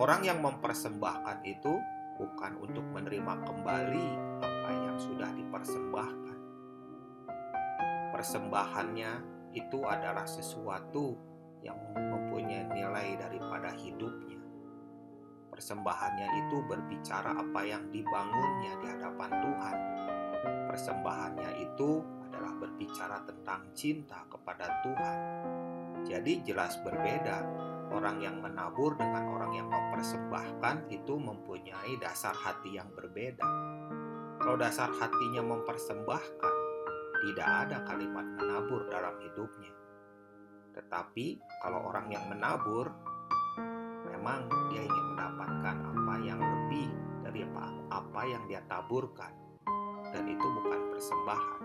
Orang yang mempersembahkan itu bukan untuk menerima kembali apa yang sudah dipersembahkan. Persembahannya itu adalah sesuatu yang mempunyai nilai daripada hidupnya. Persembahannya itu berbicara apa yang dibangunnya di hadapan Tuhan. Persembahannya itu adalah berbicara tentang cinta kepada Tuhan. Jadi jelas berbeda. Orang yang menabur dengan orang yang mempersembahkan itu mempunyai dasar hati yang berbeda. Kalau dasar hatinya mempersembahkan, tidak ada kalimat menabur dalam hidupnya. Tetapi kalau orang yang menabur, memang dia ingin mendapatkan apa yang lebih dari apa, apa yang dia taburkan. Dan itu bukan persembahan.